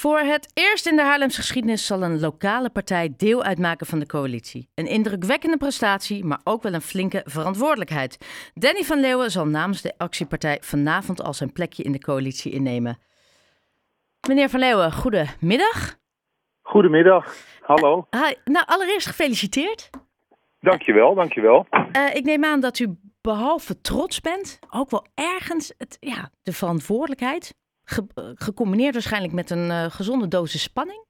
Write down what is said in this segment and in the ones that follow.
Voor het eerst in de Haarlemse geschiedenis zal een lokale partij deel uitmaken van de coalitie. Een indrukwekkende prestatie, maar ook wel een flinke verantwoordelijkheid. Danny van Leeuwen zal namens de actiepartij vanavond al zijn plekje in de coalitie innemen. Meneer van Leeuwen, goedemiddag. Goedemiddag, hallo. Hi. Nou, allereerst gefeliciteerd. Dankjewel, dankjewel. Uh, ik neem aan dat u behalve trots bent, ook wel ergens het, ja, de verantwoordelijkheid gecombineerd waarschijnlijk met een uh, gezonde dosis spanning?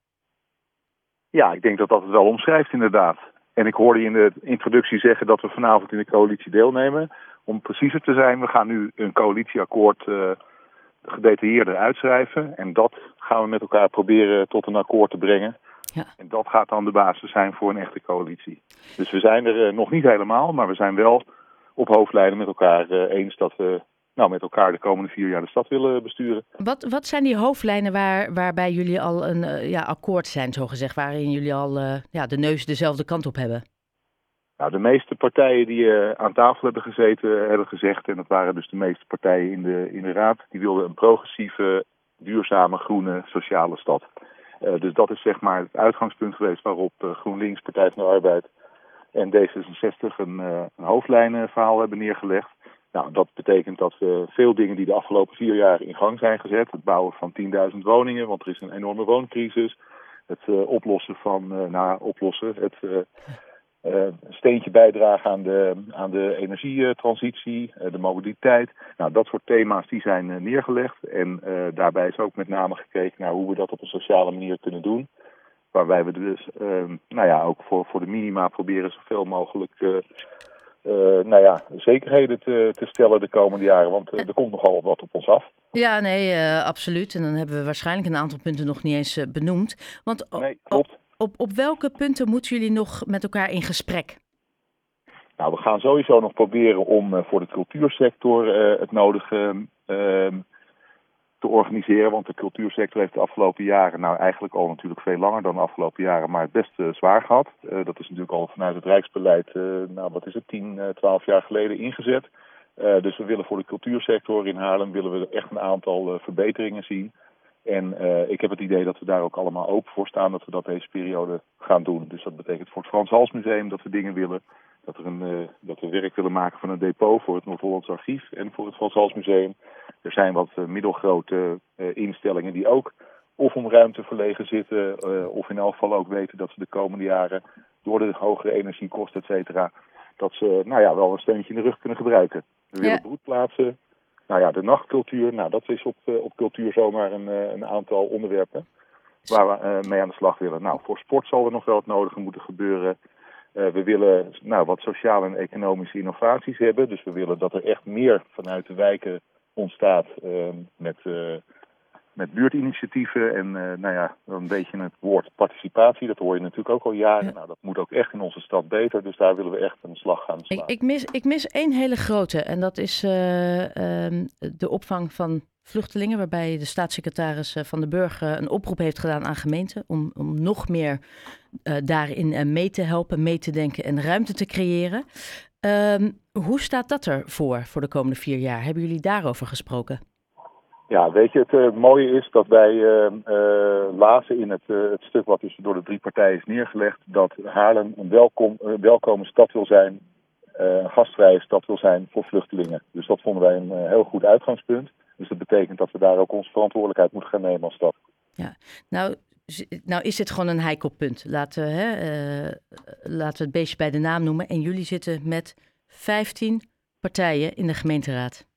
Ja, ik denk dat dat het wel omschrijft inderdaad. En ik hoorde je in de introductie zeggen dat we vanavond in de coalitie deelnemen. Om preciezer te zijn, we gaan nu een coalitieakkoord uh, gedetailleerder uitschrijven. En dat gaan we met elkaar proberen tot een akkoord te brengen. Ja. En dat gaat dan de basis zijn voor een echte coalitie. Dus we zijn er uh, nog niet helemaal, maar we zijn wel op hoofdlijnen met elkaar eens dat we nou, met elkaar de komende vier jaar de stad willen besturen. Wat, wat zijn die hoofdlijnen waar, waarbij jullie al een uh, ja, akkoord zijn, zogezegd, waarin jullie al uh, ja, de neus dezelfde kant op hebben? Nou, de meeste partijen die uh, aan tafel hebben gezeten, hebben gezegd, en dat waren dus de meeste partijen in de, in de raad, die wilden een progressieve, duurzame, groene, sociale stad. dus dat is zeg maar het uitgangspunt geweest waarop GroenLinks, Partij van de Arbeid en D66 een, een hoofdlijnenverhaal hebben neergelegd. Nou, dat betekent dat we veel dingen die de afgelopen vier jaar in gang zijn gezet, het bouwen van 10.000 woningen, want er is een enorme wooncrisis, het uh, oplossen van, uh, nou, oplossen, het uh, steentje bijdragen aan de, aan de energietransitie, de mobiliteit. Nou, dat soort thema's die zijn neergelegd en daarbij is ook met name gekeken naar hoe we dat op een sociale manier kunnen doen. Waarbij we dus, nou ja, ook voor, voor de minima proberen zoveel mogelijk uh, nou ja, zekerheden te, te, stellen de komende jaren. Want uh, er komt nogal wat op ons af. Ja, nee, uh, absoluut. En dan hebben we waarschijnlijk een aantal punten nog niet eens benoemd. Want nee, klopt. Op, op welke punten moeten jullie nog met elkaar in gesprek? Nou, we gaan sowieso nog proberen om voor de cultuursector het nodige ehm, te organiseren. Want de cultuursector heeft de afgelopen jaren, nou eigenlijk al natuurlijk veel langer dan de afgelopen jaren, maar het best uh, zwaar gehad. Uh, dat is natuurlijk al vanuit het Rijksbeleid, uh, nou wat is het, 10, 12 jaar geleden ingezet. dus we willen voor de cultuursector in Haarlem willen we echt een aantal verbeteringen zien. En ik heb het idee dat we daar ook allemaal open voor staan dat we dat deze periode gaan doen. Dus dat betekent voor het Frans Hals Museum dat we dingen willen. Dat, er een, dat we werk willen maken van een depot voor het Noord-Hollands Archief en voor het Frans Hals Museum. Er zijn wat uh, middelgrote uh, instellingen die ook of om ruimte verlegen zitten, of in elk geval ook weten dat ze de komende jaren door de hogere energiekosten, et cetera, dat ze nou ja, wel een steuntje in de rug kunnen gebruiken. We willen ja. broedplaatsen. Nou ja, de nachtcultuur, nou dat is op, op cultuur zomaar een, een aantal onderwerpen waar we mee aan de slag willen. Nou, voor sport zal er nog wel het nodige moeten gebeuren. Uh, we willen nou, wat sociale en economische innovaties hebben. Dus we willen dat er echt meer vanuit de wijken ontstaat uh, met, uh, met buurtinitiatieven. En nou ja, een beetje het woord participatie. Dat hoor je natuurlijk ook al jaren. Ja. Nou, dat moet ook echt in onze stad beter. Dus daar willen we echt een slag gaan slaan. Ik, ik, mis, ik mis één hele grote. En dat is ehm, de opvang van vluchtelingen, waarbij de staatssecretaris Van de Burg een oproep heeft gedaan aan gemeenten om, om nog meer uh, daarin mee te helpen, mee te denken en ruimte te creëren. Um, hoe staat dat er voor, voor de komende vier jaar? Hebben jullie daarover gesproken? Ja, weet je, het uh, mooie is dat wij lazen in het, het, stuk wat dus door de drie partijen is neergelegd, dat Haarlem een welkom, welkome stad wil zijn, een gastvrije stad wil zijn voor vluchtelingen. Dus dat vonden wij een heel goed uitgangspunt. Dus dat betekent dat we daar ook onze verantwoordelijkheid moeten gaan nemen als stad. Ja, nou, nou is dit gewoon een heikel punt. Laten, uh, laten we het beestje bij de naam noemen. En jullie zitten met 15 partijen in de gemeenteraad.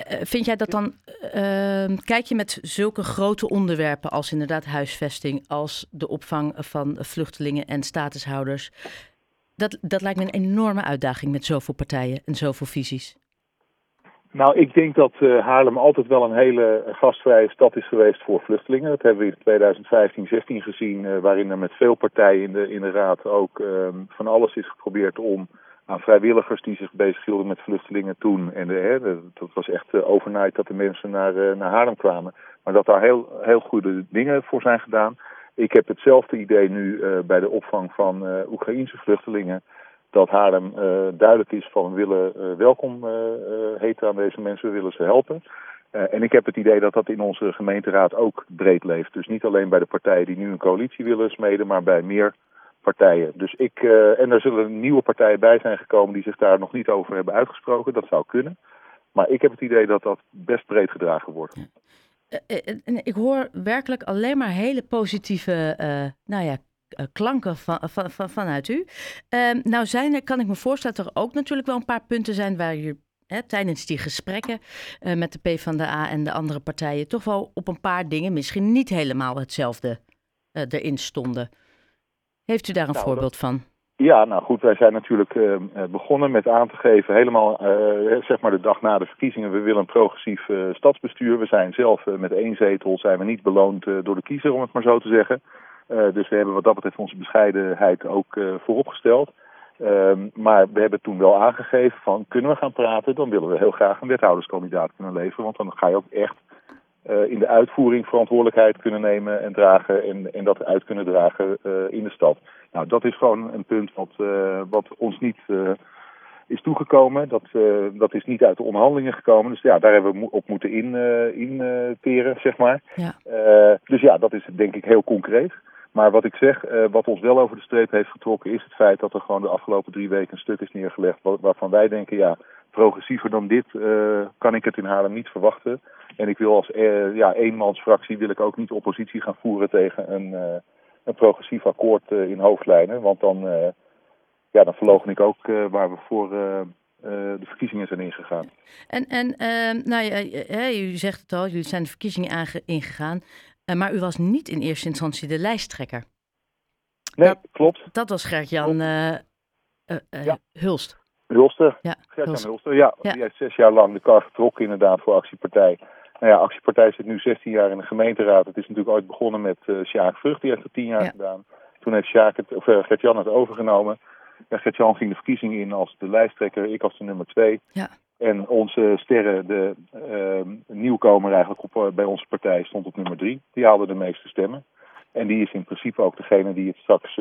Uh, vind jij dat dan, uh, kijk je met zulke grote onderwerpen als inderdaad huisvesting, als de opvang van vluchtelingen en statushouders. Dat, dat lijkt me een enorme uitdaging met zoveel partijen en zoveel visies. Nou, ik denk dat uh, Haarlem altijd wel een hele gastvrije stad is geweest voor vluchtelingen. Dat hebben we in 2015, 16 gezien, uh, waarin er met veel partijen in de, in de raad ook uh, van alles is geprobeerd om aan vrijwilligers die zich bezighielden met vluchtelingen toen. En de, hè, dat was echt overnight dat de mensen naar, naar Haarlem kwamen. Maar dat daar heel, heel goede dingen voor zijn gedaan. Ik heb hetzelfde idee nu bij de opvang van Oekraïnse vluchtelingen dat Haarlem duidelijk is van we willen welkom heten aan deze mensen, we willen ze helpen. en ik heb het idee dat dat in onze gemeenteraad ook breed leeft. Dus niet alleen bij de partijen die nu een coalitie willen smeden, maar bij meer partijen. Dus ik, en er zullen nieuwe partijen bij zijn gekomen die zich daar nog niet over hebben uitgesproken. Dat zou kunnen. Maar ik heb het idee dat dat best breed gedragen wordt. ik hoor werkelijk alleen maar hele positieve nou ja, klanken van, van, van, vanuit u. Uh, nou zijn er, kan ik me voorstellen dat er ook natuurlijk wel een paar punten zijn waar je hè, tijdens die gesprekken met de PvdA en de andere partijen toch wel op een paar dingen misschien niet helemaal hetzelfde erin stonden. Heeft u daar een nou, voorbeeld van? Ja, nou goed, wij zijn natuurlijk uh, begonnen met aan te geven, helemaal uh, zeg maar de dag na de verkiezingen, we willen een progressief uh, stadsbestuur. We zijn zelf met één zetel, zijn we niet beloond door de kiezer, om het maar zo te zeggen. dus we hebben wat dat betreft onze bescheidenheid ook vooropgesteld. Ehm, maar we hebben toen wel aangegeven van, kunnen we gaan praten, dan willen we heel graag een wethouderskandidaat kunnen leveren. Want dan ga je ook echt in de uitvoering verantwoordelijkheid kunnen nemen en dragen en, en dat uit kunnen dragen in de stad. Nou, dat is gewoon een punt wat, uh, wat ons niet uh, is toegekomen. Dat, uh, dat is niet uit de onderhandelingen gekomen. Dus ja, daar hebben we op moeten in, interen, zeg maar. Ja. dus ja, dat is denk ik heel concreet. Maar wat ik zeg, wat ons wel over de streep heeft getrokken, is het feit dat er gewoon de afgelopen drie weken een stuk is neergelegd. Waarvan wij denken, ja, progressiever dan dit kan ik het in Haarlem niet verwachten. En ik wil als ja, eenmansfractie wil ik ook niet oppositie gaan voeren tegen een een progressief akkoord eh, in hoofdlijnen. Want dan, eh, ja, dan verlogen ik ook eh, waar we voor de verkiezingen zijn ingegaan. En, en ehm, nou ja, u zegt het al, jullie zijn de verkiezingen ingegaan. maar u was niet in eerste instantie de lijsttrekker. Nee, dat, klopt. Dat was Gert-Jan ja. Hulst. Hulster. Ja, Gert-Jan Hulster. Ja, ja, die heeft zes jaar lang de kar getrokken inderdaad voor Actiepartij. Nou ja, Actiepartij zit nu 16 jaar in de gemeenteraad. Het is natuurlijk ooit begonnen met uh, Sjaak Vrucht, die heeft het 10 jaar gedaan. Toen heeft Sjaak het, of, uh, Gert-Jan het overgenomen. Ja, Gert-Jan ging de verkiezingen in als de lijsttrekker, ik als de nummer 2. Ja. En onze sterren, de uh, nieuwkomer eigenlijk op, uh, bij onze partij, stond op nummer 3. Die haalde de meeste stemmen. En die is in principe ook degene die het straks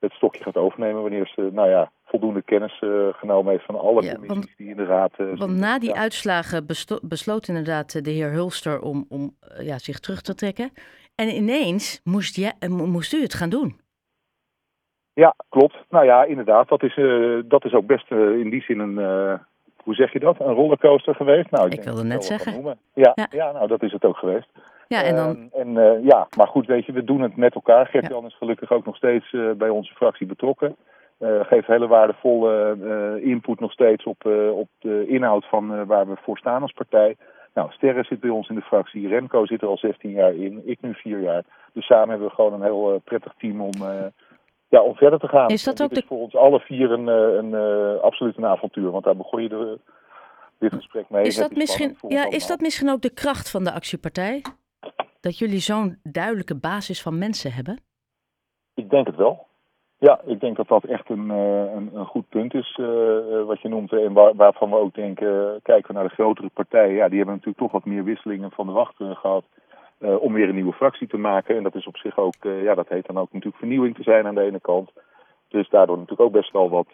het stokje gaat overnemen wanneer ze, nou ja, voldoende kennis uh, genomen heeft van alle ja, commissies want, die in de raad... Uh, want na die uitslagen besloot inderdaad de heer Hulster om, om ja, zich terug te trekken. En ineens moest, je, moest u het gaan doen. Ja, klopt. Nou ja, inderdaad. Dat is, dat is ook best in die zin een, hoe zeg je dat, een rollercoaster geweest. Nou, ik, ik wilde net zeggen. Ja, ja. ja, nou dat is het ook geweest. Ja, en dan... Uh, en, uh, ja, maar goed, weet je, we doen het met elkaar. Gert-Jan is gelukkig ook nog steeds uh, bij onze fractie betrokken. Geeft hele waardevolle input nog steeds op, op de inhoud van waar we voor staan als partij. Nou, Sterren zit bij ons in de fractie. Remco zit er al 16 jaar in. Ik nu 4 jaar. Dus samen hebben we gewoon een heel prettig team om, ja, om verder te gaan. Is dat ook de... is voor ons alle vier een, een, een absoluut een avontuur. Want daar begon je de, dit gesprek mee. Is dat, misschien, ja, is dat misschien ook de kracht van de actiepartij? dat jullie zo'n duidelijke basis van mensen hebben? Ik denk het wel. Ja, ik denk dat dat echt een, eh, een, een goed punt is, uh, wat je noemt. En waar, waarvan we ook denken, kijken we naar de grotere partijen. Ja, die hebben natuurlijk toch wat meer wisselingen van de wacht gehad. Om weer een nieuwe fractie te maken. En dat is op zich ook, ja, dat heet dan ook natuurlijk vernieuwing te zijn aan de ene kant. Dus daardoor natuurlijk ook best wel wat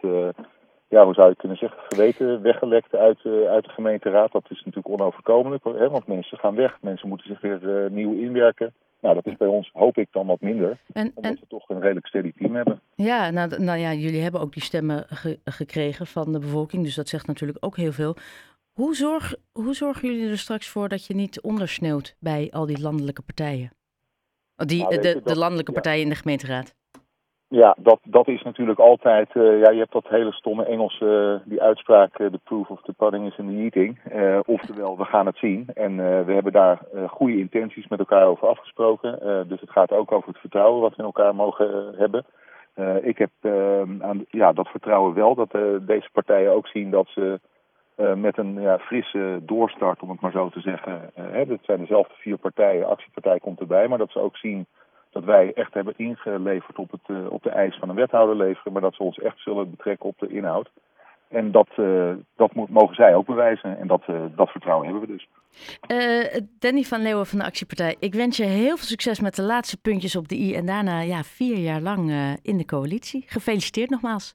ja, hoe zou je kunnen zeggen, geweten weggelekt uit, uit de gemeenteraad. Dat is natuurlijk onoverkomelijk, hè, want mensen gaan weg. Mensen moeten zich weer nieuw inwerken. Nou, dat is bij ons, hoop ik, dan wat minder. En, omdat we toch een redelijk steady team hebben. Ja, nou, nou ja, jullie hebben ook die stemmen gekregen van de bevolking. Dus dat zegt natuurlijk ook heel veel. Hoe, zorg, hoe zorgen jullie er straks voor dat je niet ondersneeuwt bij al die landelijke partijen? Die, nou, de, de, landelijke partijen in de gemeenteraad? Ja, dat, dat is natuurlijk altijd. Uh, ja, je hebt dat hele stomme Engelse, uh, die uitspraak: uh, the proof of the pudding is in the eating. oftewel, we gaan het zien. En we hebben daar goede intenties met elkaar over afgesproken. dus het gaat ook over het vertrouwen wat we in elkaar mogen hebben. ik heb aan, ja, dat vertrouwen wel dat deze partijen ook zien dat ze met een ja, frisse doorstart, om het maar zo te zeggen. hè, dat zijn dezelfde vier partijen, actiepartij komt erbij, maar dat ze ook zien dat wij echt hebben ingeleverd op, het, uh, op de eis van een wethouder leveren, maar dat ze ons echt zullen betrekken op de inhoud. En dat, uh, dat moet, mogen zij ook bewijzen en dat, uh, dat vertrouwen hebben we dus. Danny van Leeuwen van de Actiepartij, ik wens je heel veel succes met de laatste puntjes op de i en daarna ja, vier jaar lang in de coalitie. Gefeliciteerd nogmaals.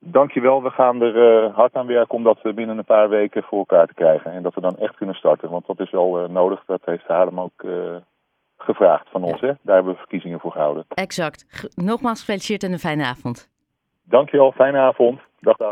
Dankjewel, we gaan er hard aan werken om dat binnen een paar weken voor elkaar te krijgen. En dat we dan echt kunnen starten, want dat is wel nodig. Dat heeft Haarlem ook gevraagd van ons. Hè? Daar hebben we verkiezingen voor gehouden. Exact. Nogmaals gefeliciteerd en een fijne avond. Dankjewel, fijne avond. Dag, dag.